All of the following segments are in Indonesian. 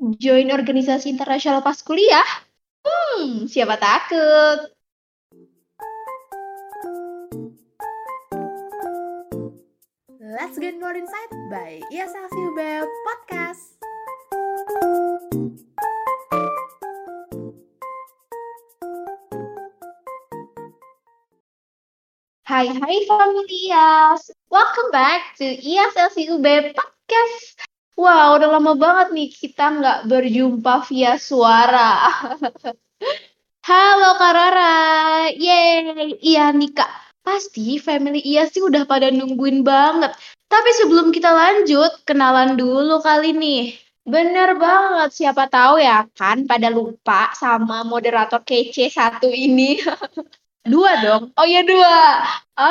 Join organisasi internasional pas kuliah? Hmm, siapa takut? Let's get more insight by ISLCUB Podcast. Hai hai familias, welcome back to ISLC UB Podcast. Wow, udah lama banget nih kita nggak berjumpa via suara. Halo Kak Rara, yeay, iya nih Kak. Pasti family iya sih udah pada nungguin banget. Tapi sebelum kita lanjut, kenalan dulu kali nih. Bener banget, siapa tahu ya kan pada lupa sama moderator kece satu ini. Dua dong. Oh ya dua.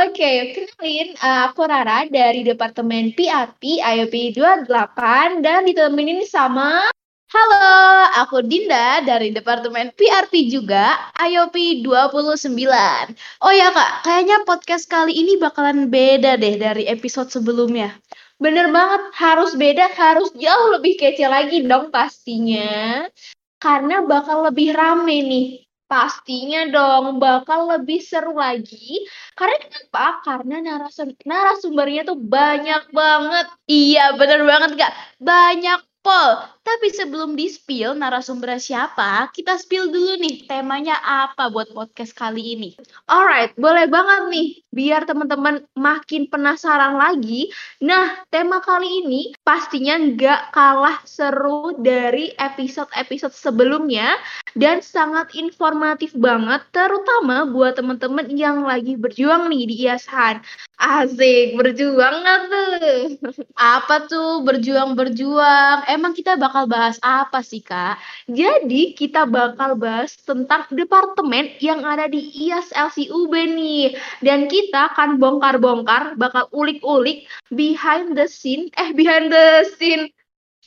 Oke, kenalin uh, aku Rara dari Departemen PRP IOP 28 dan ditemenin sama Halo, aku Dinda dari Departemen PRP juga IOP 29. Oh ya Kak, kayaknya podcast kali ini bakalan beda deh dari episode sebelumnya. Bener banget, harus beda, harus jauh lebih kece lagi dong pastinya. Karena bakal lebih rame nih Pastinya dong bakal lebih seru lagi. Karena kenapa? Karena narasum narasumbernya tuh banyak banget. Iya, bener banget Kak. Banyak pol. Tapi sebelum di-spill narasumbernya siapa, kita spill dulu nih temanya apa buat podcast kali ini. Alright, boleh banget nih biar teman-teman makin penasaran lagi. Nah, tema kali ini pastinya nggak kalah seru dari episode-episode sebelumnya dan sangat informatif banget terutama buat teman-teman yang lagi berjuang nih di IASHAN. Asik, berjuang nggak tuh? Apa tuh berjuang-berjuang? Emang kita bakal bakal bahas apa sih, Kak? Jadi, kita bakal bahas tentang departemen yang ada di IAS LCUB nih. Dan kita akan bongkar-bongkar, bakal ulik-ulik behind the scene, eh behind the scene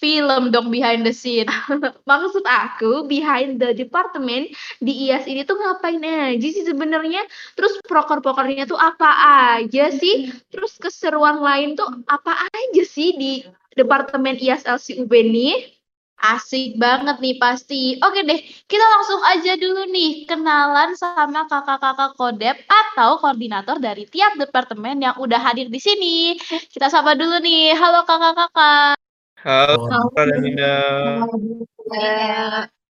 film dong behind the scene. Maksud aku behind the department di IAS ini tuh ngapain aja sih sebenarnya? Terus proker-prokernya tuh apa aja sih? Terus keseruan lain tuh apa aja sih di departemen IAS LCUB nih? Asik banget nih pasti. Oke deh, kita langsung aja dulu nih kenalan sama kakak-kakak Kodep atau koordinator dari tiap departemen yang udah hadir di sini. Kita sapa dulu nih. Halo kakak-kakak. Halo, Halo. Dinda.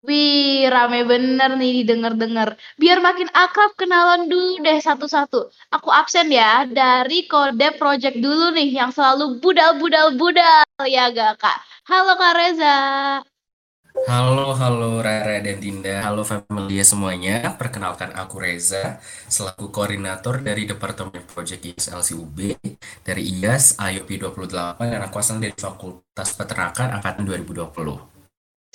Wih, rame bener nih didengar-dengar. Biar makin akrab kenalan dulu deh satu-satu. Aku absen ya dari kode project dulu nih yang selalu budal-budal-budal ya gak kak? Halo Kak Reza. Halo, halo Rara dan Dinda. Halo family semuanya. Perkenalkan aku Reza, selaku koordinator dari Departemen Project IAS LCUB dari IAS IOP 28 dan aku asal dari Fakultas Peternakan angkatan 2020.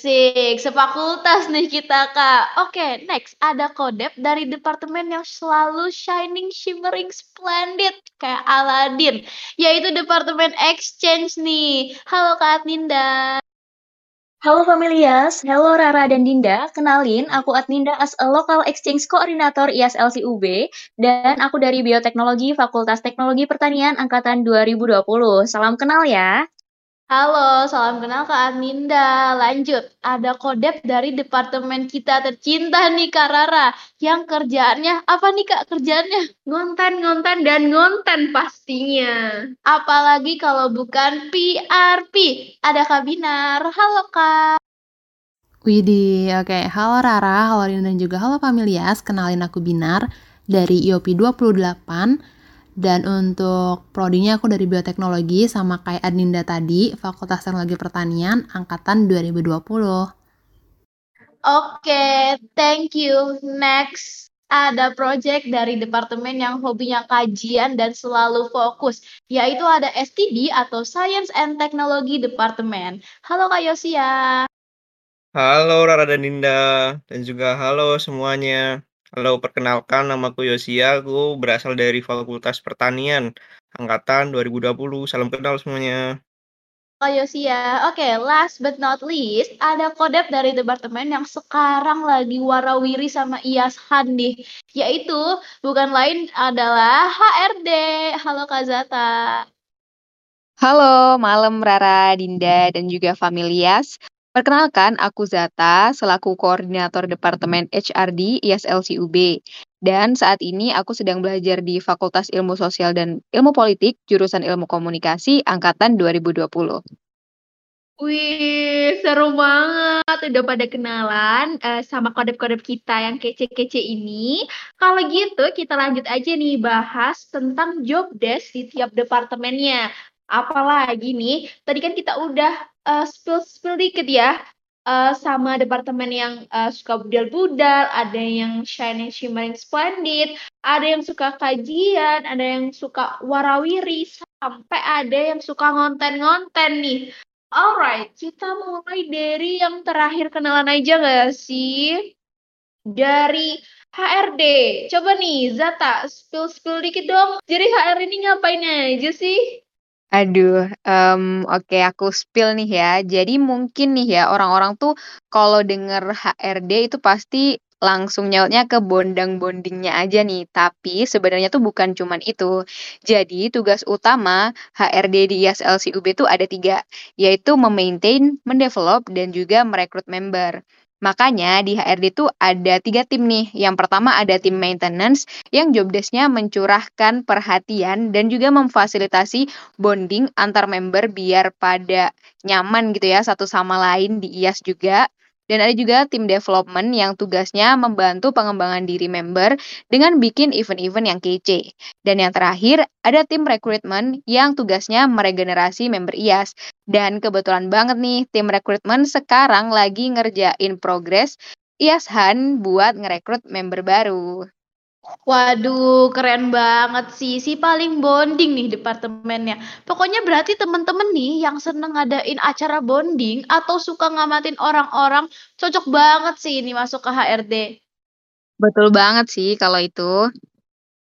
Sik, sefakultas nih kita kak. Oke, next ada kodep dari departemen yang selalu shining, shimmering, splendid kayak Aladdin, yaitu departemen exchange nih. Halo Kak Adninda. Halo familias, halo Rara dan Dinda. Kenalin, aku Adninda as a local exchange coordinator ISLC UB dan aku dari Bioteknologi Fakultas Teknologi Pertanian angkatan 2020. Salam kenal ya. Halo, salam kenal Kak Aminda. Lanjut, ada kodep dari departemen kita tercinta nih Kak Rara. Yang kerjaannya, apa nih Kak kerjaannya? Ngonten, ngonten, dan ngonten pastinya. Apalagi kalau bukan PRP. Ada Kak Binar. Halo Kak. Widih, oke. Okay. Halo Rara, halo Rina dan juga halo Familias. Kenalin aku Binar dari IOP 28 dan untuk prodinya aku dari bioteknologi sama kayak Adinda tadi, Fakultas Teknologi Pertanian angkatan 2020. Oke, okay, thank you. Next, ada project dari departemen yang hobinya kajian dan selalu fokus, yaitu ada STD atau Science and Technology Department. Halo Kak Yosia. Halo Rara dan Dinda, dan juga halo semuanya. Halo, perkenalkan namaku Yosia, aku berasal dari Fakultas Pertanian angkatan 2020. Salam kenal semuanya. Oh Yosia, oke okay, last but not least ada kodep dari departemen yang sekarang lagi warawiri sama IAS Handi, yaitu bukan lain adalah HRD. Halo Kak Zata. Halo, malam Rara, Dinda, dan juga Familias. Perkenalkan, aku Zata, selaku Koordinator Departemen HRD ISLC UB. Dan saat ini aku sedang belajar di Fakultas Ilmu Sosial dan Ilmu Politik, jurusan Ilmu Komunikasi, Angkatan 2020. Wih, seru banget. Udah pada kenalan uh, sama kodep-kodep kita yang kece-kece ini. Kalau gitu, kita lanjut aja nih bahas tentang job desk di tiap departemennya. Apalagi nih, tadi kan kita udah uh, spill-spill dikit ya, uh, sama departemen yang uh, suka budal-budal, ada yang shining, shimmering, splendid, ada yang suka kajian, ada yang suka warawiri, sampai ada yang suka ngonten-ngonten nih. Alright, kita mulai dari yang terakhir kenalan aja gak sih? Dari HRD. Coba nih, Zata, spill-spill dikit dong. Jadi HR ini ngapain aja sih? Aduh, um, oke aku spill nih ya. Jadi mungkin nih ya orang-orang tuh kalau denger HRD itu pasti langsung nyautnya ke bondang-bondingnya aja nih. Tapi sebenarnya tuh bukan cuman itu. Jadi tugas utama HRD di ISLC UB tuh ada tiga, yaitu memaintain, mendevelop, dan juga merekrut member. Makanya di HRD itu ada tiga tim nih. Yang pertama ada tim maintenance yang job desk-nya mencurahkan perhatian dan juga memfasilitasi bonding antar member biar pada nyaman gitu ya satu sama lain di IAS juga. Dan ada juga tim development yang tugasnya membantu pengembangan diri member dengan bikin event-event yang kece. Dan yang terakhir, ada tim recruitment yang tugasnya meregenerasi member IAS. Dan kebetulan banget nih, tim recruitment sekarang lagi ngerjain progres IAS Han buat ngerekrut member baru. Waduh, keren banget sih. Si paling bonding nih departemennya. Pokoknya berarti temen-temen nih yang seneng ngadain acara bonding atau suka ngamatin orang-orang, cocok banget sih ini masuk ke HRD. Betul banget sih kalau itu.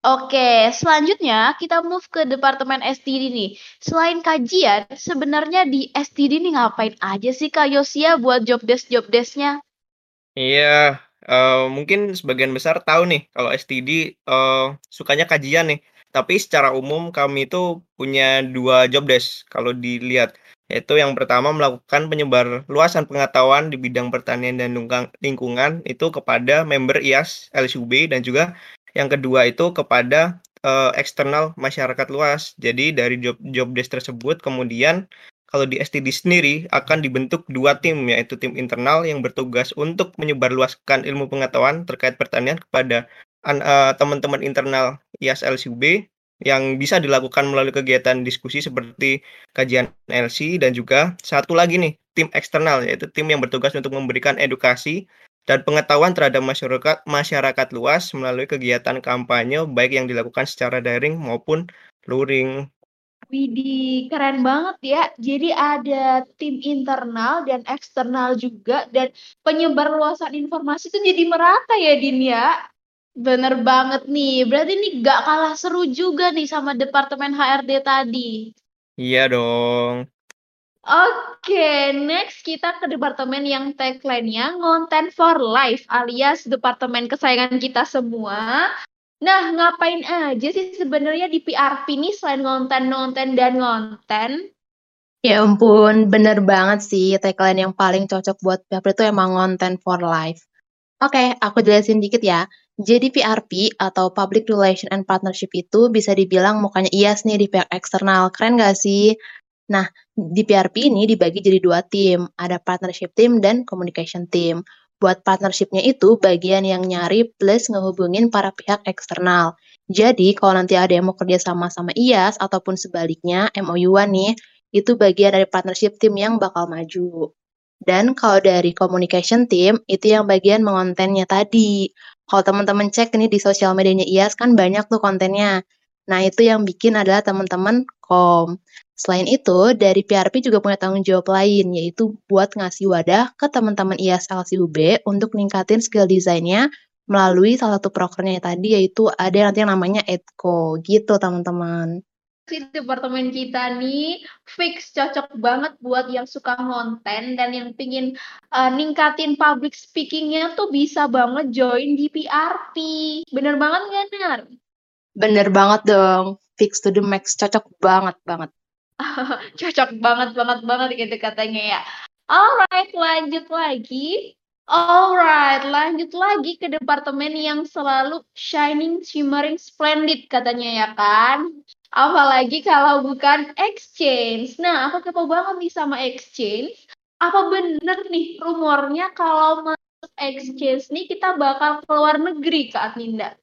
Oke, selanjutnya kita move ke departemen STD nih. Selain kajian, sebenarnya di STD nih ngapain aja sih Kak Yosia buat job desk-job desknya? Iya, Uh, mungkin sebagian besar tahu nih kalau STD, uh, eh, sukanya kajian nih. Tapi secara umum kami itu punya dua job desk kalau dilihat, yaitu yang pertama melakukan penyebar luasan pengetahuan di bidang pertanian dan lingkungan itu kepada member IAS LSUB dan juga yang kedua itu kepada, uh, eksternal masyarakat luas. Jadi dari job job desk tersebut kemudian kalau di STD sendiri akan dibentuk dua tim, yaitu tim internal yang bertugas untuk menyebarluaskan ilmu pengetahuan terkait pertanian kepada uh, teman-teman internal IAS-LCUB yang bisa dilakukan melalui kegiatan diskusi seperti kajian LC dan juga satu lagi nih tim eksternal yaitu tim yang bertugas untuk memberikan edukasi dan pengetahuan terhadap masyarakat masyarakat luas melalui kegiatan kampanye baik yang dilakukan secara daring maupun luring. Widih, keren banget ya. Jadi ada tim internal dan eksternal juga dan penyebar luasan informasi itu jadi merata ya Din ya. Bener banget nih. Berarti ini gak kalah seru juga nih sama departemen HRD tadi. Iya dong. Oke, next kita ke departemen yang tagline-nya Content for Life alias departemen kesayangan kita semua. Nah, ngapain aja sih sebenarnya di PRP nih selain ngonten-ngonten dan ngonten? Ya ampun, bener banget sih tagline yang paling cocok buat PRP itu emang ngonten for life. Oke, aku jelasin dikit ya. Jadi PRP atau Public Relation and Partnership itu bisa dibilang mukanya IAS nih di pihak eksternal. Keren gak sih? Nah, di PRP ini dibagi jadi dua tim, ada partnership team dan communication team buat partnershipnya itu bagian yang nyari plus ngehubungin para pihak eksternal. Jadi kalau nanti ada yang mau kerja sama sama IAS ataupun sebaliknya MOU-an nih, itu bagian dari partnership tim yang bakal maju. Dan kalau dari communication team, itu yang bagian mengontennya tadi. Kalau teman-teman cek nih di sosial medianya IAS kan banyak tuh kontennya. Nah, itu yang bikin adalah teman-teman kom. Selain itu, dari PRP juga punya tanggung jawab lain, yaitu buat ngasih wadah ke teman-teman IAS LCUB untuk ningkatin skill desainnya melalui salah satu programnya tadi, yaitu ada nanti yang namanya EDCO, gitu teman-teman. Si departemen kita nih fix cocok banget buat yang suka konten dan yang pingin uh, ningkatin public speakingnya tuh bisa banget join di PRP. Bener banget nggak, Nar? Bener banget dong. Fix to the max. Cocok banget banget. Cocok banget banget banget gitu katanya ya. Alright, lanjut lagi. Alright, lanjut lagi ke departemen yang selalu shining, shimmering, splendid katanya ya kan? Apalagi kalau bukan exchange. Nah, aku kepo banget nih sama exchange. Apa bener nih rumornya kalau masuk exchange nih kita bakal keluar negeri Kak Ninda?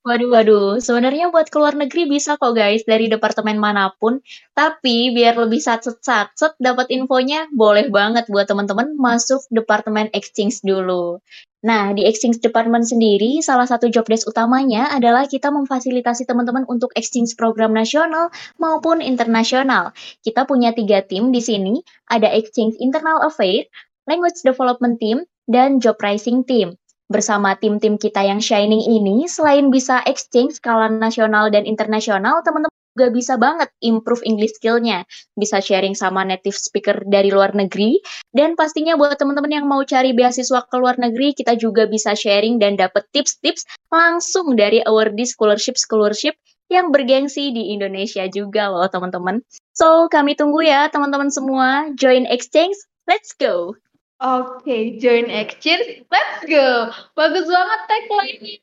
Waduh, waduh. Sebenarnya buat keluar negeri bisa kok guys dari departemen mana pun. Tapi biar lebih satset-satset dapat infonya, boleh banget buat teman-teman masuk departemen exchange dulu. Nah, di exchange department sendiri, salah satu job desk utamanya adalah kita memfasilitasi teman-teman untuk exchange program nasional maupun internasional. Kita punya tiga tim di sini, ada exchange internal affair, language development team, dan job pricing team. Bersama tim-tim kita yang shining ini, selain bisa exchange skala nasional dan internasional, teman-teman juga bisa banget improve English skill-nya. Bisa sharing sama native speaker dari luar negeri. Dan pastinya buat teman-teman yang mau cari beasiswa ke luar negeri, kita juga bisa sharing dan dapat tips-tips langsung dari awardee scholarship-scholarship yang bergengsi di Indonesia juga loh teman-teman. So, kami tunggu ya teman-teman semua. Join exchange, let's go! Oke, join exchange, let's go. Bagus banget tagline-nya.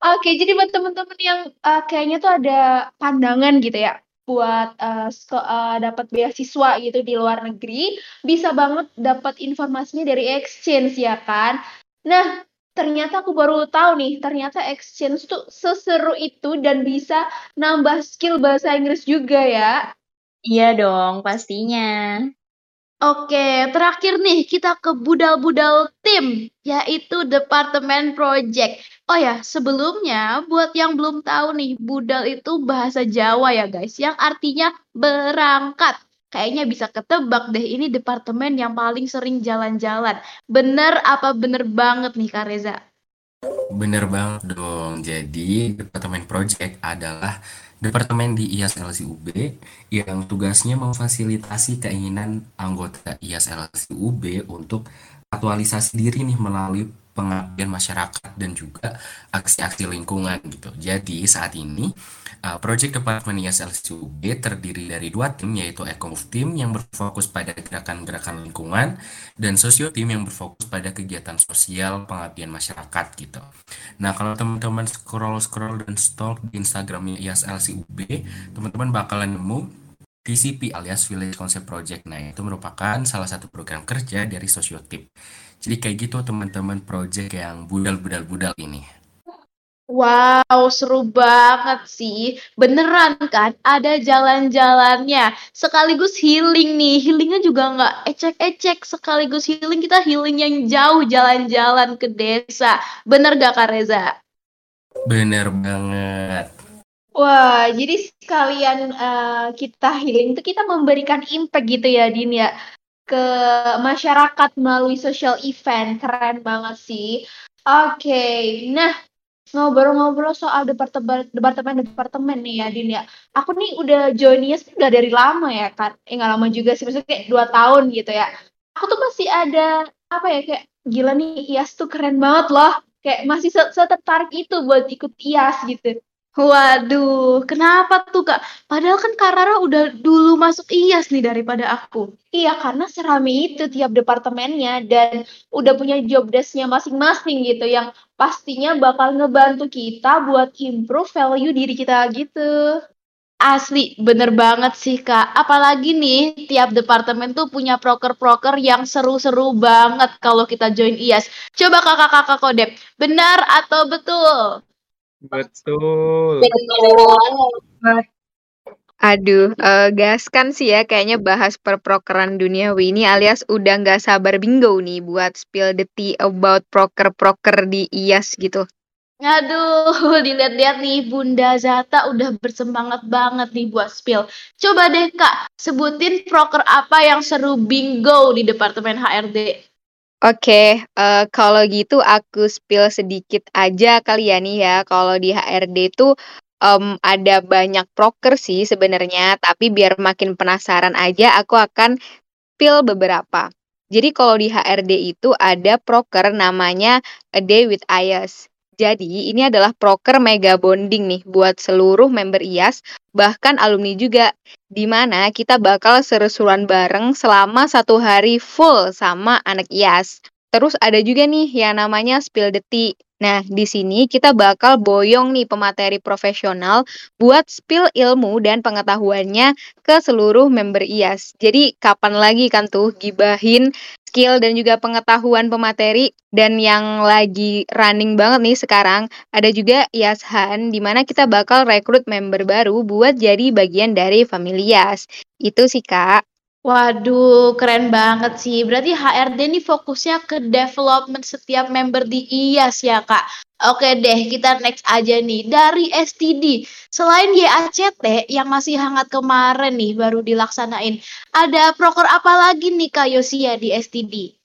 Oke, jadi buat teman-teman yang uh, kayaknya tuh ada pandangan gitu ya buat uh, uh, dapat beasiswa gitu di luar negeri, bisa banget dapat informasinya dari exchange ya kan. Nah, ternyata aku baru tahu nih, ternyata exchange tuh seseru itu dan bisa nambah skill bahasa Inggris juga ya. Iya dong, pastinya. Oke, terakhir nih kita ke budal-budal tim, yaitu Departemen Project. Oh ya, sebelumnya buat yang belum tahu nih, budal itu bahasa Jawa ya guys, yang artinya berangkat. Kayaknya bisa ketebak deh, ini departemen yang paling sering jalan-jalan. Bener apa bener banget nih Kak Reza? Bener banget dong. Jadi, Departemen Project adalah departemen di IAS UB yang tugasnya memfasilitasi keinginan anggota IAS UB untuk aktualisasi diri nih melalui pengabdian masyarakat dan juga aksi-aksi lingkungan gitu. Jadi saat ini Uh, Project Department ISLCUB terdiri dari dua tim yaitu Ecomove Team yang berfokus pada gerakan-gerakan lingkungan dan Sosio Team yang berfokus pada kegiatan sosial pengabdian masyarakat gitu. Nah kalau teman-teman scroll-scroll dan stalk di Instagramnya ISLCUB, teman-teman bakalan nemu TCP alias Village Concept Project. Nah, itu merupakan salah satu program kerja dari Sosio Team. Jadi kayak gitu teman-teman project yang budal-budal-budal ini. Wow, seru banget sih. Beneran kan, ada jalan-jalannya. Sekaligus healing nih. Healingnya juga nggak ecek-ecek. Sekaligus healing, kita healing yang jauh jalan-jalan ke desa. Bener gak Kak Reza? Bener banget. Wah, jadi sekalian uh, kita healing itu kita memberikan impact gitu ya, Din ya. Ke masyarakat melalui social event. Keren banget sih. Oke, okay. nah Ngobrol-ngobrol soal departemen departemen-departemen nih ya, Din ya. Aku nih udah join IAS udah dari lama ya kan. Eh nggak lama juga sih, maksudnya kayak dua tahun gitu ya. Aku tuh masih ada apa ya kayak gila nih IAS tuh keren banget loh. Kayak masih setertarik itu buat ikut IAS gitu. Waduh, kenapa tuh Kak? Padahal kan Kak Rara udah dulu masuk IAS nih daripada aku. Iya, karena serami itu tiap departemennya dan udah punya job desk-nya masing-masing gitu yang pastinya bakal ngebantu kita buat improve value diri kita gitu. Asli, bener banget sih Kak. Apalagi nih, tiap departemen tuh punya proker-proker yang seru-seru banget kalau kita join IAS. Coba kakak-kakak kodep, benar atau betul? Betul. Aduh, uh, gaskan sih ya kayaknya bahas perprokeran duniawi ini alias udah nggak sabar bingo nih buat spill the tea about proker-proker di IAS gitu. Aduh, dilihat-lihat nih Bunda Zata udah bersemangat banget nih buat spill. Coba deh Kak, sebutin proker apa yang seru bingo di Departemen HRD. Oke, uh, kalau gitu aku spill sedikit aja kali ya nih ya, kalau di HRD itu, um, ada banyak proker sih sebenarnya, tapi biar makin penasaran aja aku akan spill beberapa. Jadi kalau di HRD itu ada proker namanya A Day with IAS. Jadi, ini adalah proker mega bonding nih buat seluruh member IAS, bahkan alumni juga. Di mana kita bakal seru-seruan bareng selama satu hari full sama anak IAS. Terus ada juga nih yang namanya Spill the Tea. Nah, di sini kita bakal boyong nih pemateri profesional buat spill ilmu dan pengetahuannya ke seluruh member IAS. Jadi, kapan lagi kan tuh gibahin skill dan juga pengetahuan pemateri dan yang lagi running banget nih sekarang ada juga IASHAN di mana kita bakal rekrut member baru buat jadi bagian dari Familias. Itu sih, Kak. Waduh, keren banget sih. Berarti HRD ini fokusnya ke development setiap member di IAS ya, Kak. Oke deh, kita next aja nih. Dari STD, selain YACT yang masih hangat kemarin nih baru dilaksanain, ada proker apa lagi nih Kak Yosia di STD?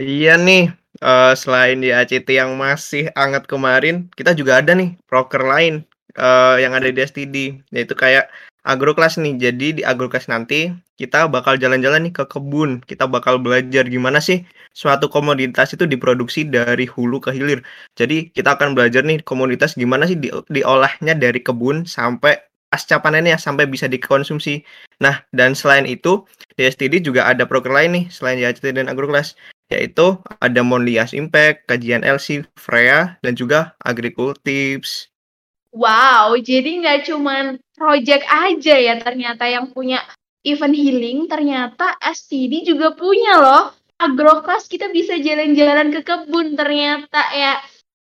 Iya nih, uh, selain di ACT yang masih hangat kemarin, kita juga ada nih proker lain uh, yang ada di STD, yaitu kayak agroklas nih. Jadi di agroklas nanti kita bakal jalan-jalan nih ke kebun. Kita bakal belajar gimana sih suatu komoditas itu diproduksi dari hulu ke hilir. Jadi kita akan belajar nih komoditas gimana sih di, diolahnya dari kebun sampai pasca panennya sampai bisa dikonsumsi. Nah, dan selain itu di STD juga ada program lain nih selain YACT dan agroklas yaitu ada Monlias Impact, kajian LC, Freya, dan juga Agricultips. Wow, jadi nggak cuman project aja ya ternyata yang punya event healing, ternyata STD juga punya loh. Agroclass kita bisa jalan-jalan ke kebun ternyata ya.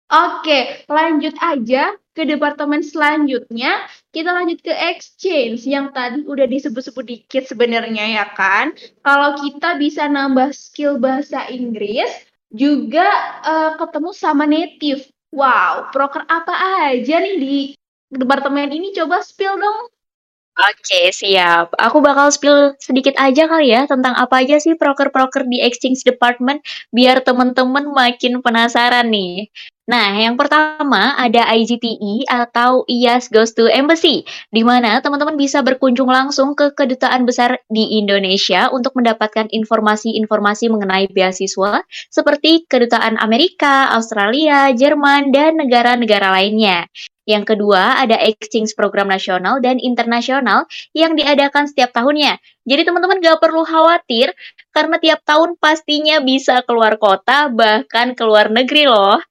Oke, lanjut aja ke departemen selanjutnya. Kita lanjut ke exchange yang tadi udah disebut-sebut dikit sebenarnya ya kan. Kalau kita bisa nambah skill bahasa Inggris, juga uh, ketemu sama native Wow, proker apa aja nih di departemen ini? Coba spill dong. Oke, siap. Aku bakal spill sedikit aja kali ya tentang apa aja sih proker-proker di exchange department biar teman-teman makin penasaran nih. Nah, yang pertama ada IGTE atau IAS Goes to Embassy, di mana teman-teman bisa berkunjung langsung ke kedutaan besar di Indonesia untuk mendapatkan informasi-informasi mengenai beasiswa seperti kedutaan Amerika, Australia, Jerman, dan negara-negara lainnya. Yang kedua, ada exchange program nasional dan internasional yang diadakan setiap tahunnya. Jadi teman-teman gak perlu khawatir karena tiap tahun pastinya bisa keluar kota bahkan keluar negeri loh.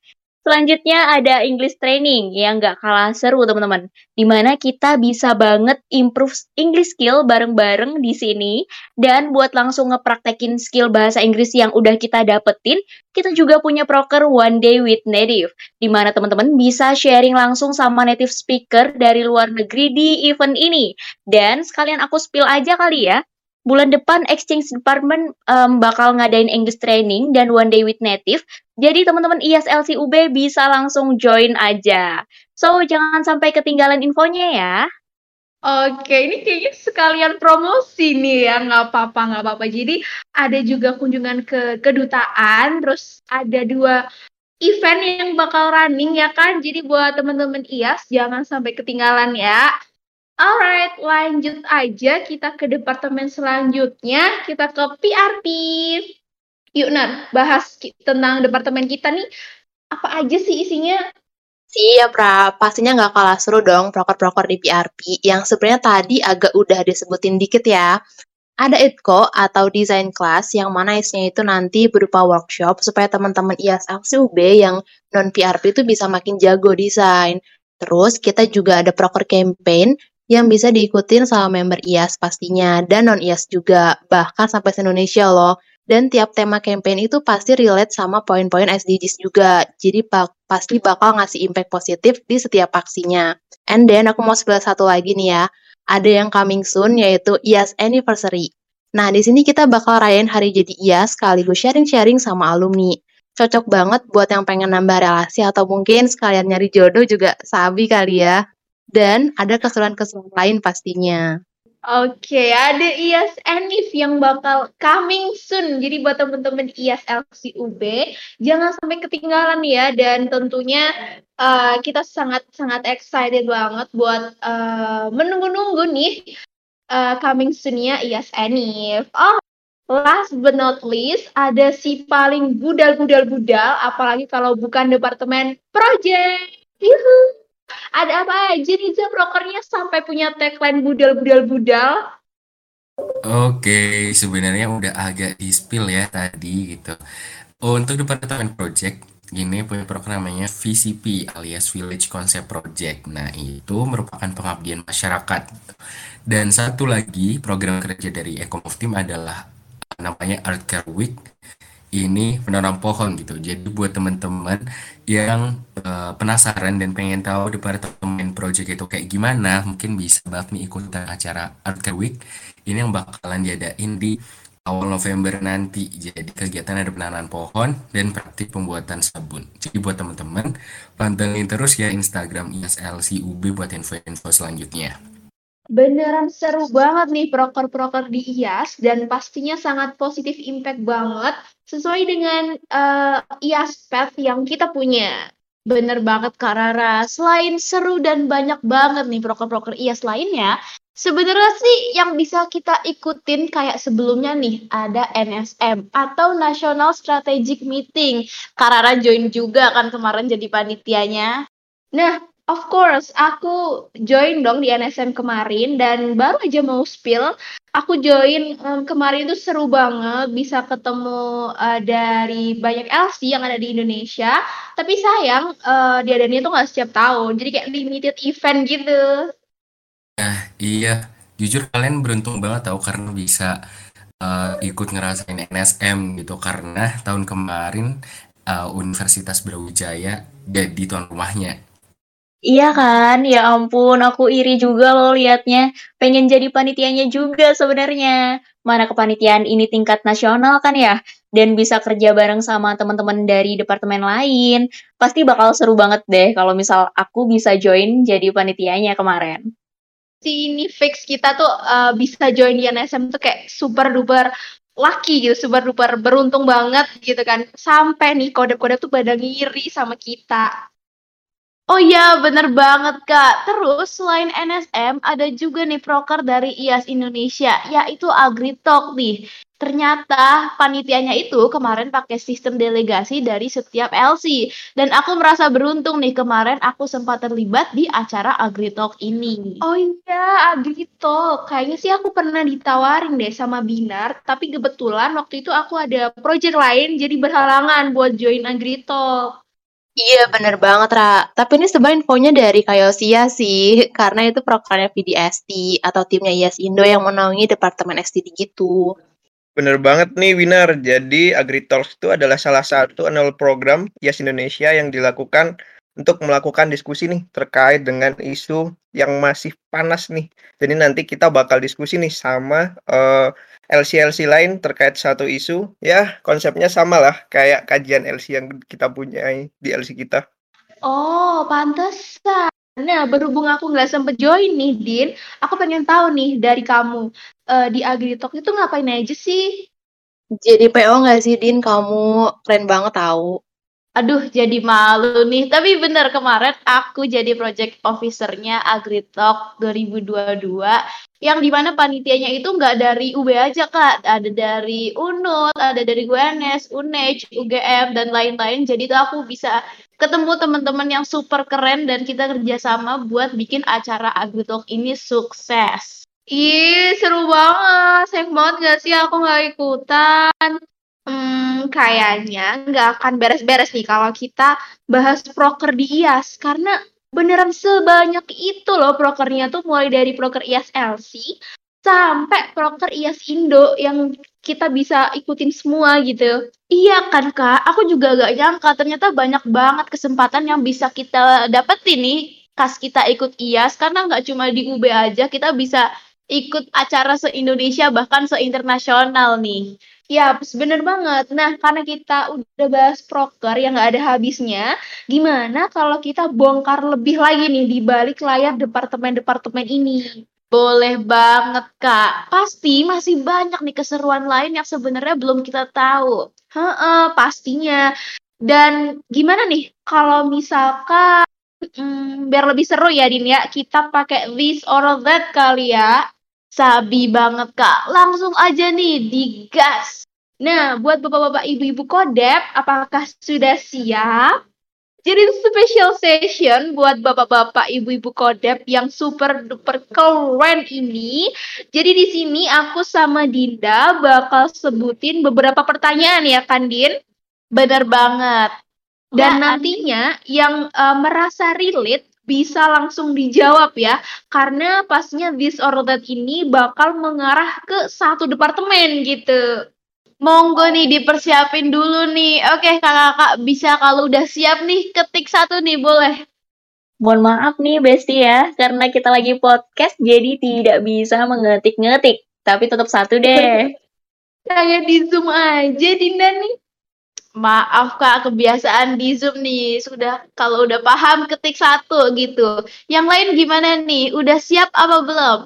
Selanjutnya ada English training yang nggak kalah seru teman-teman. Di mana kita bisa banget improve English skill bareng-bareng di sini. Dan buat langsung ngepraktekin skill bahasa Inggris yang udah kita dapetin, kita juga punya proker One Day with Native. Di mana teman-teman bisa sharing langsung sama native speaker dari luar negeri di event ini. Dan sekalian aku spill aja kali ya, bulan depan exchange department um, bakal ngadain English training dan one day with native. Jadi teman-teman ISLC UB bisa langsung join aja. So jangan sampai ketinggalan infonya ya. Oke, ini kayaknya sekalian promosi nih ya, nggak apa-apa, nggak apa-apa. Jadi ada juga kunjungan ke kedutaan, terus ada dua event yang bakal running ya kan. Jadi buat teman-teman IAS jangan sampai ketinggalan ya. Alright, lanjut aja kita ke departemen selanjutnya. Kita ke PRP. Yuk, Nar, bahas tentang departemen kita nih. Apa aja sih isinya? Siap, Ra. Pastinya nggak kalah seru dong proker-proker di PRP yang sebenarnya tadi agak udah disebutin dikit ya. Ada ITCO atau Design Class yang mana isinya itu nanti berupa workshop supaya teman-teman IAS UB yang non-PRP itu bisa makin jago desain. Terus kita juga ada proker campaign yang bisa diikutin sama member IAS pastinya dan non IAS juga bahkan sampai se Indonesia loh. Dan tiap tema campaign itu pasti relate sama poin-poin SDGs juga jadi pa pasti bakal ngasih impact positif di setiap aksinya. And then aku mau spill satu lagi nih ya ada yang coming soon yaitu IAS anniversary. Nah di sini kita bakal rayain hari jadi IAS sekaligus sharing-sharing sama alumni. Cocok banget buat yang pengen nambah relasi atau mungkin sekalian nyari jodoh juga sabi kali ya dan ada keseruan-keseruan lain pastinya. Oke, ada IAS Enif yang bakal coming soon. Jadi buat teman-teman IAS LCUB, jangan sampai ketinggalan ya. Dan tentunya uh, kita sangat-sangat excited banget buat uh, menunggu-nunggu nih uh, coming soon-nya IAS Enif. Oh, last but not least, ada si paling budal-budal-budal, apalagi kalau bukan departemen project. Yuhu. Ada apa aja nih Zah prokernya sampai punya tagline budal-budal-budal? Oke, sebenarnya udah agak di-spill ya tadi gitu. Untuk departemen project, ini punya program namanya VCP alias Village Concept Project. Nah, itu merupakan pengabdian masyarakat. Dan satu lagi program kerja dari Ecomove Team adalah namanya Art Care Week. Ini menanam pohon gitu. Jadi buat teman-teman yang uh, penasaran dan pengen tahu departemen project itu kayak gimana, mungkin bisa banget ikutan acara Art Week ini yang bakalan diadain di awal November nanti. Jadi kegiatan ada penanaman pohon dan praktik pembuatan sabun. Jadi buat teman-teman, pantengin terus ya Instagram ISLCUB buat info-info selanjutnya. Beneran seru banget nih proker-proker di IAS dan pastinya sangat positif impact banget sesuai dengan uh, IAS Path yang kita punya. Bener banget Kak Rara. Selain seru dan banyak banget nih proker-proker IAS lainnya, Sebenarnya sih yang bisa kita ikutin kayak sebelumnya nih ada NSM atau National Strategic Meeting. Karara join juga kan kemarin jadi panitianya. Nah, of course aku join dong di NSM kemarin dan baru aja mau spill. Aku join um, kemarin itu seru banget bisa ketemu uh, dari banyak LC yang ada di Indonesia. Tapi sayang uh, diadainnya tuh nggak setiap tahun. Jadi kayak limited event gitu. Nah, iya. Jujur kalian beruntung banget tau karena bisa uh, ikut ngerasain NSM gitu karena tahun kemarin uh, Universitas Brawijaya jadi tuan rumahnya. Iya kan? Ya ampun, aku iri juga loh liatnya. Pengen jadi panitianya juga sebenarnya. Mana kepanitiaan ini tingkat nasional kan ya? Dan bisa kerja bareng sama teman-teman dari departemen lain. Pasti bakal seru banget deh kalau misal aku bisa join jadi panitianya kemarin si ini fix kita tuh uh, bisa join di NSM tuh kayak super duper lucky gitu, super duper beruntung banget gitu kan. Sampai nih kode-kode tuh pada ngiri sama kita. Oh iya, bener banget Kak. Terus selain NSM, ada juga nih proker dari IAS Indonesia, yaitu AgriTalk nih. Ternyata panitianya itu kemarin pakai sistem delegasi dari setiap LC. Dan aku merasa beruntung nih kemarin aku sempat terlibat di acara AgriTalk ini. Oh iya, AgriTalk. Kayaknya sih aku pernah ditawarin deh sama Binar, tapi kebetulan waktu itu aku ada project lain jadi berhalangan buat join AgriTalk. Iya bener banget Ra. Tapi ini sebenarnya infonya dari Kayosia sih, karena itu programnya VDST atau timnya IAS Indo yang menaungi Departemen STD gitu. Bener banget nih Winar. Jadi AgriTalks itu adalah salah satu annual program IAS Indonesia yang dilakukan untuk melakukan diskusi nih terkait dengan isu yang masih panas nih. Jadi nanti kita bakal diskusi nih sama uh, LC-LC lain terkait satu isu, ya konsepnya sama lah kayak kajian LC yang kita punya di LC kita. Oh, pantesan. Nah, berhubung aku nggak sempet join nih, Din, aku pengen tahu nih dari kamu, uh, di Agritalk itu ngapain aja sih? Jadi PO nggak sih, Din? Kamu keren banget tahu. Aduh, jadi malu nih. Tapi bener kemarin aku jadi project officernya AgriTalk 2022 yang di mana panitianya itu nggak dari UB aja kak, ada dari UNUT, ada dari UNS, UNEJ, UGM dan lain-lain. Jadi tuh aku bisa ketemu teman-teman yang super keren dan kita kerjasama buat bikin acara AgriTalk ini sukses. Ih, seru banget. Sayang banget gak sih aku nggak ikutan. Hmm, kayaknya nggak akan beres-beres nih kalau kita bahas proker di IAS karena beneran sebanyak itu loh prokernya tuh mulai dari proker IAS LC sampai proker IAS Indo yang kita bisa ikutin semua gitu. Iya kan kak, aku juga gak nyangka ternyata banyak banget kesempatan yang bisa kita dapetin nih pas kita ikut IAS karena nggak cuma di UB aja kita bisa ikut acara se-Indonesia bahkan se-internasional nih. Ya, bener banget. Nah, karena kita udah bahas proker yang nggak ada habisnya, gimana kalau kita bongkar lebih lagi nih di balik layar departemen-departemen ini? Boleh banget, Kak. Pasti masih banyak nih keseruan lain yang sebenarnya belum kita tahu. Heeh, pastinya. Dan gimana nih kalau misalkan hmm, biar lebih seru ya, Din ya, kita pakai this or that kali ya. Sabi banget Kak, langsung aja nih digas. Nah, buat bapak-bapak ibu-ibu kodep, apakah sudah siap? Jadi special session buat bapak-bapak ibu-ibu kodep yang super duper keren ini. Jadi di sini aku sama Dinda bakal sebutin beberapa pertanyaan ya kan Din? Bener banget. Dan Ya, nantinya yang uh, merasa relate bisa langsung dijawab ya. Karena pastinya this or that ini bakal mengarah ke satu departemen gitu. Monggo nih dipersiapin dulu nih. Oke kakak-kakak bisa kalau udah siap nih ketik satu nih boleh. Mohon maaf nih Besti ya, karena kita lagi podcast jadi tidak bisa mengetik-ngetik. Tapi tetap satu deh. Kayak di Zoom aja Dinda nih. Maaf kak, kebiasaan di Zoom nih. Sudah kalau udah paham ketik satu gitu. Yang lain gimana nih? Udah siap apa belum?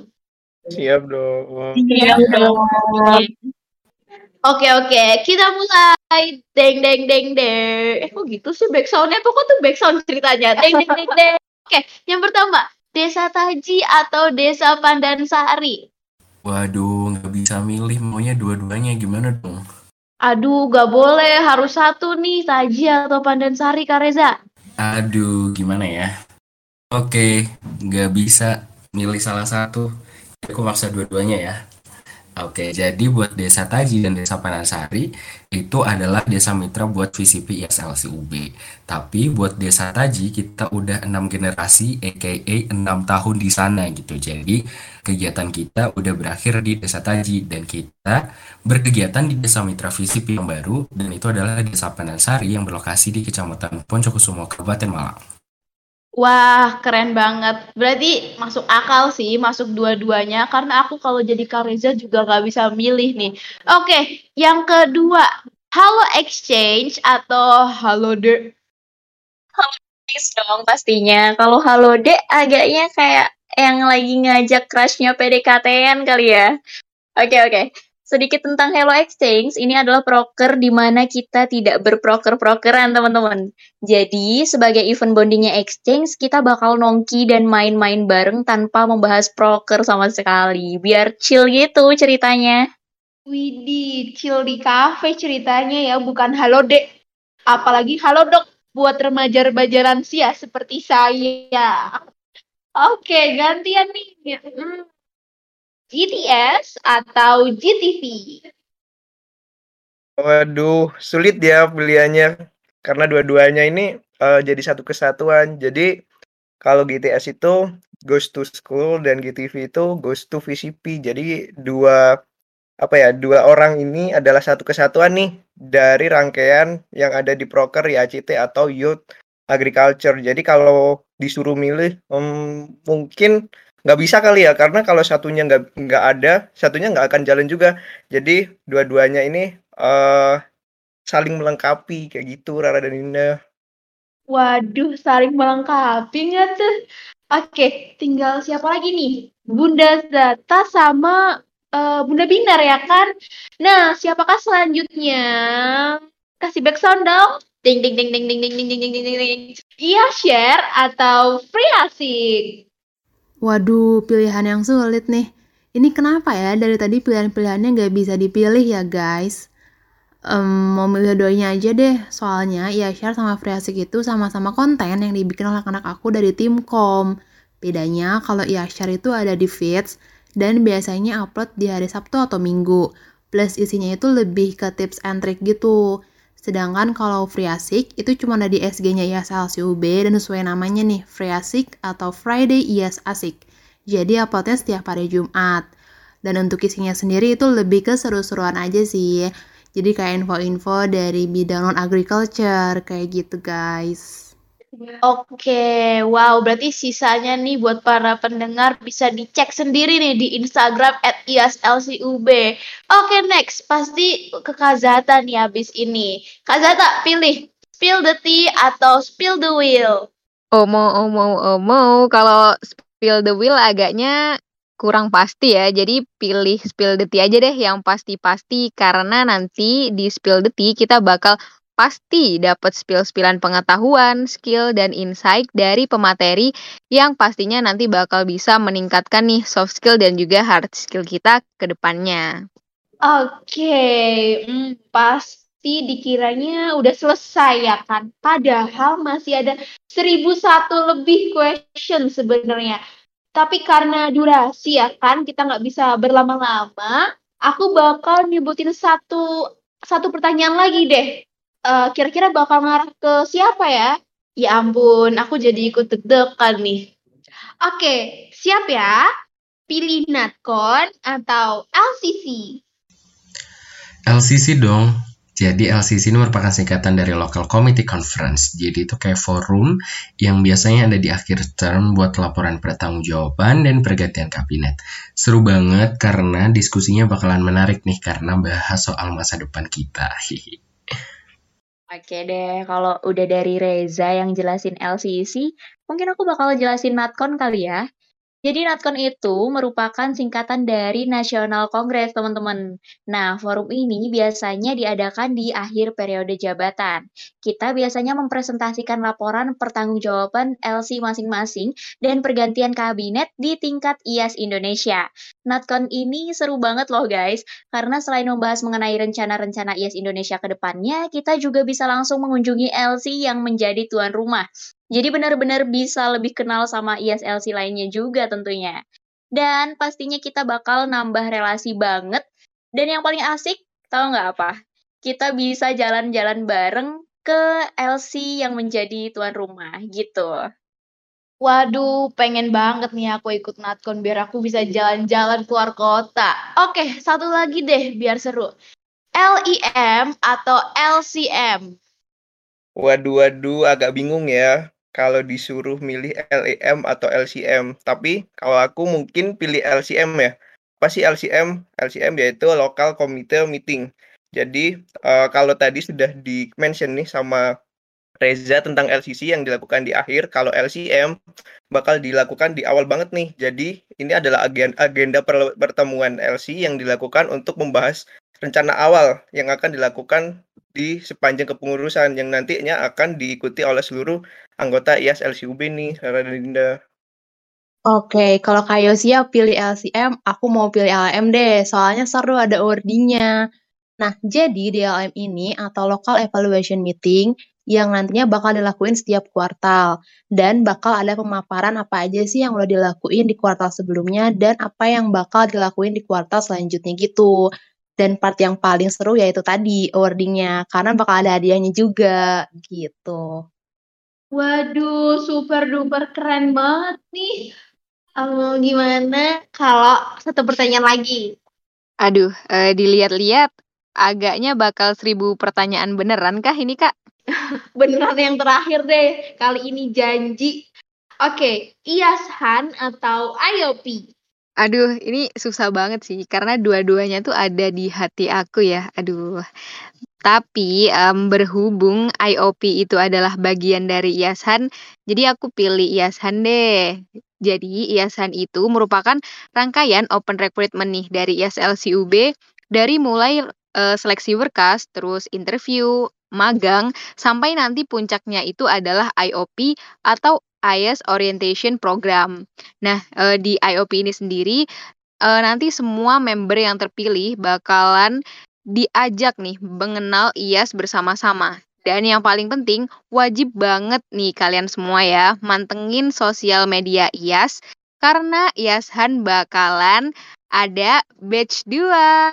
Siap dong. Iya dong. Oke oke, kita mulai. Deng deng deng deng. Eh kok gitu sih backsoundnya? Kok tuh backsound ceritanya? Deng deng deng deng. Oke, yang pertama, Desa Taji atau Desa Pandansari? Waduh, nggak bisa milih maunya dua-duanya gimana dong? Aduh, gak boleh. Harus satu nih, Taji atau Pandansari, Kak Reza. Aduh, gimana ya? Oke, nggak bisa milih salah satu. Aku maksa dua-duanya ya. Oke, jadi buat Desa Taji dan Desa Panasari itu adalah desa mitra buat VCP ISLC UB. Tapi buat Desa Taji kita udah enam generasi, aka enam tahun di sana gitu. Jadi kegiatan kita udah berakhir di Desa Taji dan kita berkegiatan di Desa Mitra VCP yang baru dan itu adalah Desa Panasari yang berlokasi di Kecamatan Poncokusumo, Kabupaten Malang. Wah, keren banget. Berarti masuk akal sih, masuk dua-duanya. Karena aku kalau jadi Kak Reza juga gak bisa milih nih. Oke, yang kedua. Halo Exchange atau Halo De? Please dong pastinya. Kalau halo dek agaknya kayak yang lagi ngajak crushnya PDKT-an kali ya. Oke oke. Sedikit tentang Hello Exchange, ini adalah proker di mana kita tidak berproker-prokeran teman-teman. Jadi sebagai event bondingnya Exchange, kita bakal nongki dan main-main bareng tanpa membahas proker sama sekali. Biar chill gitu ceritanya. Widih, chill di cafe ceritanya ya, bukan Halo Dek. Apalagi Halo Dok buat remaja-remaja lansia seperti saya. Oke, gantian nih. Hmm. GTS atau GTV? Waduh, sulit ya pilihannya. Karena dua-duanya ini uh, jadi satu kesatuan. Jadi kalau GTS itu goes to school dan GTV itu goes to VCP. Jadi dua apa ya dua orang ini adalah satu kesatuan nih dari rangkaian yang ada di proker YACT atau Youth Agriculture. Jadi kalau disuruh milih um, mungkin nggak bisa kali ya karena kalau satunya nggak nggak ada satunya nggak akan jalan juga. Jadi dua-duanya ini uh, saling melengkapi kayak gitu Rara dan Indah. Waduh, saling melengkapi nggak tuh? Oke, tinggal siapa lagi nih? Bunda Zata sama uh, Bunda Binar ya kan? Nah, siapakah selanjutnya? Kasih background dong. Ding ding ding ding ding ding ding ding ding ding ding. Iya share atau free asik? Waduh, pilihan yang sulit nih. Ini kenapa ya dari tadi pilihan-pilihannya nggak bisa dipilih ya guys? Um, mau milih doanya aja deh, soalnya Yashar sama Friasik itu sama-sama konten yang dibikin oleh anak aku dari tim kom. Bedanya kalau Yashar itu ada di feeds dan biasanya upload di hari Sabtu atau Minggu. Plus isinya itu lebih ke tips and trick gitu. Sedangkan kalau Friasik itu cuma ada di SG-nya IAS LCUB dan sesuai namanya nih, Friasik atau Friday IAS Asik. Jadi uploadnya setiap hari Jumat. Dan untuk isinya sendiri itu lebih ke seru-seruan aja sih. Jadi kayak info-info dari bidang non-agriculture, kayak gitu guys. Oke, wow, berarti sisanya nih buat para pendengar bisa dicek sendiri nih di Instagram at IASLCUB. Oke, next, pasti ke Kazata nih habis ini. Kazata, pilih spill the tea atau spill the wheel? Oh mau, oh mau, oh. Kalau spill the wheel agaknya kurang pasti ya. Jadi pilih spill the tea aja deh yang pasti-pasti karena nanti di spill the tea kita bakal pasti dapat spill-spillan pengetahuan, skill, dan insight dari pemateri yang pastinya nanti bakal bisa meningkatkan nih soft skill dan juga hard skill kita ke depannya. Oke, hmm, pasti dikiranya udah selesai ya kan? Padahal masih ada 1001 lebih question sebenarnya. Tapi karena durasi ya kan, kita nggak bisa berlama-lama, aku bakal nyebutin satu satu pertanyaan lagi deh. Uh, kira-kira bakal ngarah ke siapa ya? Ya ampun, aku jadi ikut deg-degan nih. Oke, siap ya? Pilih Natcon atau LCC? LCC dong. Jadi LCC ini merupakan singkatan dari Local Committee Conference. Jadi itu kayak forum yang biasanya ada di akhir term buat laporan pertanggungjawaban dan pergantian kabinet. Seru banget karena diskusinya bakalan menarik nih karena bahas soal masa depan kita. Oke deh, kalau udah dari Reza yang jelasin LCC, mungkin aku bakal jelasin Natcon kali ya. Jadi NatCon itu merupakan singkatan dari National Congress, teman-teman. Nah, forum ini biasanya diadakan di akhir periode jabatan. Kita biasanya mempresentasikan laporan pertanggungjawaban LC masing-masing dan pergantian kabinet di tingkat IAS Indonesia. NatCon ini seru banget loh guys, karena selain membahas mengenai rencana-rencana IAS Indonesia ke depannya, kita juga bisa langsung mengunjungi LC yang menjadi tuan rumah. Jadi benar-benar bisa lebih kenal sama ISLC lainnya juga tentunya. Dan pastinya kita bakal nambah relasi banget. Dan yang paling asik, tahu nggak apa? Kita bisa jalan-jalan bareng ke LC yang menjadi tuan rumah gitu. Waduh, pengen banget nih aku ikut Natcon biar aku bisa jalan-jalan keluar kota. Oke, satu lagi deh biar seru. LIM atau LCM? Waduh, waduh, agak bingung ya kalau disuruh milih LEM atau LCM. Tapi kalau aku mungkin pilih LCM ya. Apa sih LCM? LCM yaitu Local Committee Meeting. Jadi uh, kalau tadi sudah di-mention nih sama Reza tentang LCC yang dilakukan di akhir, kalau LCM bakal dilakukan di awal banget nih. Jadi ini adalah agenda, agenda pertemuan LC yang dilakukan untuk membahas rencana awal yang akan dilakukan di sepanjang kepengurusan yang nantinya akan diikuti oleh seluruh anggota IAS LCUB nih, Sarah dan Dinda. Oke, kalau Kak Yosia pilih LCM, aku mau pilih LM deh, soalnya seru ada ordinya. Nah, jadi di LM ini atau Local Evaluation Meeting yang nantinya bakal dilakuin setiap kuartal dan bakal ada pemaparan apa aja sih yang udah dilakuin di kuartal sebelumnya dan apa yang bakal dilakuin di kuartal selanjutnya gitu. Dan part yang paling seru yaitu tadi awardingnya karena bakal ada hadiahnya juga gitu. Waduh, super duper keren banget nih. Um, gimana kalau satu pertanyaan lagi? Aduh, uh, dilihat-lihat agaknya bakal seribu pertanyaan beneran kah ini kak? beneran yang terakhir deh, kali ini janji. Oke, okay, IASHAN atau IOP? Aduh, ini susah banget sih, karena dua-duanya tuh ada di hati aku ya. Aduh. Tapi, um, berhubung IOP itu adalah bagian dari IASHAN, jadi aku pilih IASHAN deh. Jadi, IASHAN itu merupakan rangkaian open recruitment nih dari ISLC UB, dari mulai, uh, seleksi berkas, terus interview, magang, sampai nanti puncaknya itu adalah IOP atau IS Orientation Program. Nah, uh, di IOP ini sendiri, uh, nanti semua member yang terpilih bakalan diajak nih mengenal IAS bersama-sama. Dan yang paling penting, wajib banget nih kalian semua ya, mantengin sosial media IAS, karena IAShan bakalan ada batch 2.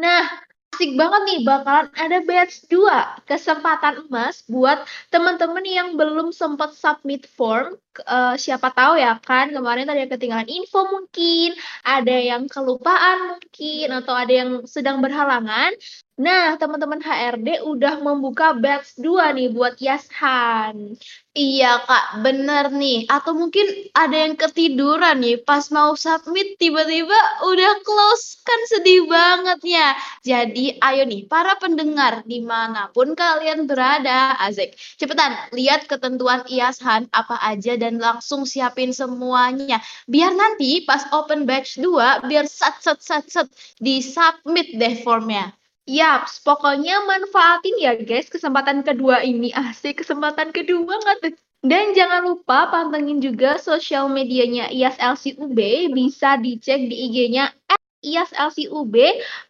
Nah, asik banget nih bakalan ada batch 2 kesempatan emas buat teman-teman yang belum sempat submit form. Uh, siapa tahu ya kan kemarin tadi ketinggalan info mungkin ada yang kelupaan mungkin atau ada yang sedang berhalangan Nah, teman-teman HRD udah membuka batch 2 nih buat Yashan. Iya, Kak, bener nih. Atau mungkin ada yang ketiduran nih pas mau submit tiba-tiba udah close. Kan sedih banget ya. Jadi, ayo nih para pendengar di mana pun kalian berada, Azek. Cepetan, lihat ketentuan Yashan apa aja dan langsung siapin semuanya. Biar nanti pas open batch 2, biar sat sat sat sat di submit deh formnya. Yaps, pokoknya manfaatin ya guys kesempatan kedua ini. Asik, kesempatan kedua nggak tuh? Dan jangan lupa pantengin juga sosial medianya IASLCUB, bisa dicek di IG-nya IASLCUB,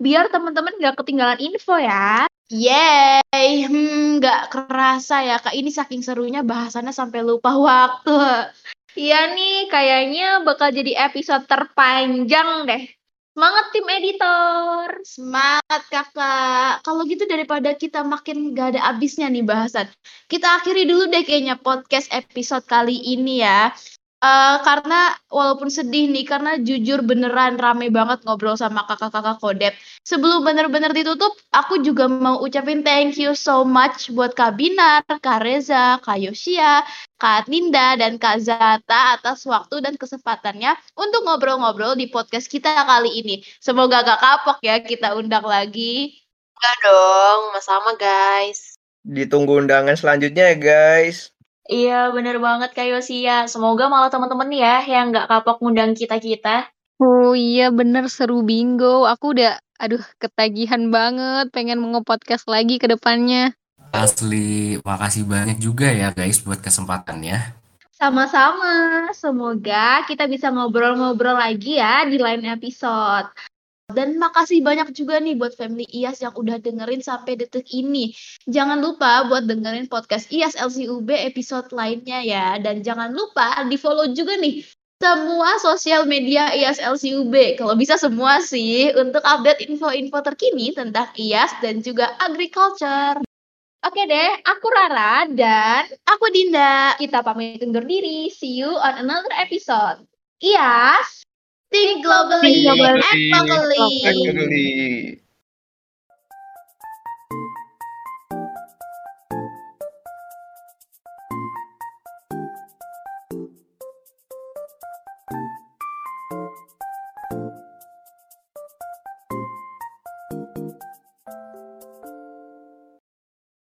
biar teman-teman nggak ketinggalan info ya. Yeay, hmm, nggak kerasa ya kak. Ini saking serunya bahasannya sampai lupa waktu. Iya nih, kayaknya bakal jadi episode terpanjang deh. Semangat tim editor. Semangat kakak. Kalau gitu daripada kita makin gak ada habisnya nih bahasan. Kita akhiri dulu deh kayaknya podcast episode kali ini ya. Uh, karena walaupun sedih nih, karena jujur beneran rame banget ngobrol sama kakak-kakak kodep. Sebelum bener-bener ditutup, aku juga mau ucapin thank you so much buat Kak Binar, Kak Reza, Kak Yosia, Kak Linda, dan Kak Zata atas waktu dan kesempatannya untuk ngobrol-ngobrol di podcast kita kali ini. Semoga gak kapok ya kita undang lagi. Enggak dong, sama guys. Ditunggu undangan selanjutnya ya guys. Iya, bener banget Kak Yosia. Semoga malah teman-teman ya yang nggak kapok ngundang kita-kita. Oh iya bener seru bingo. Aku udah aduh ketagihan banget pengen nge-podcast lagi ke depannya. Asli, makasih banyak juga ya guys buat kesempatannya. Sama-sama. Semoga kita bisa ngobrol-ngobrol lagi ya di lain episode. Dan makasih banyak juga nih buat family IAS yang udah dengerin sampai detik ini. Jangan lupa buat dengerin podcast IAS LCUB episode lainnya ya. Dan jangan lupa di follow juga nih semua sosial media IAS LCUB. Kalau bisa semua sih untuk update info-info terkini tentang IAS dan juga agriculture. Oke deh, aku Rara dan aku Dinda. Kita pamit undur diri. See you on another episode. IAS Think globally, Think globally. act locally.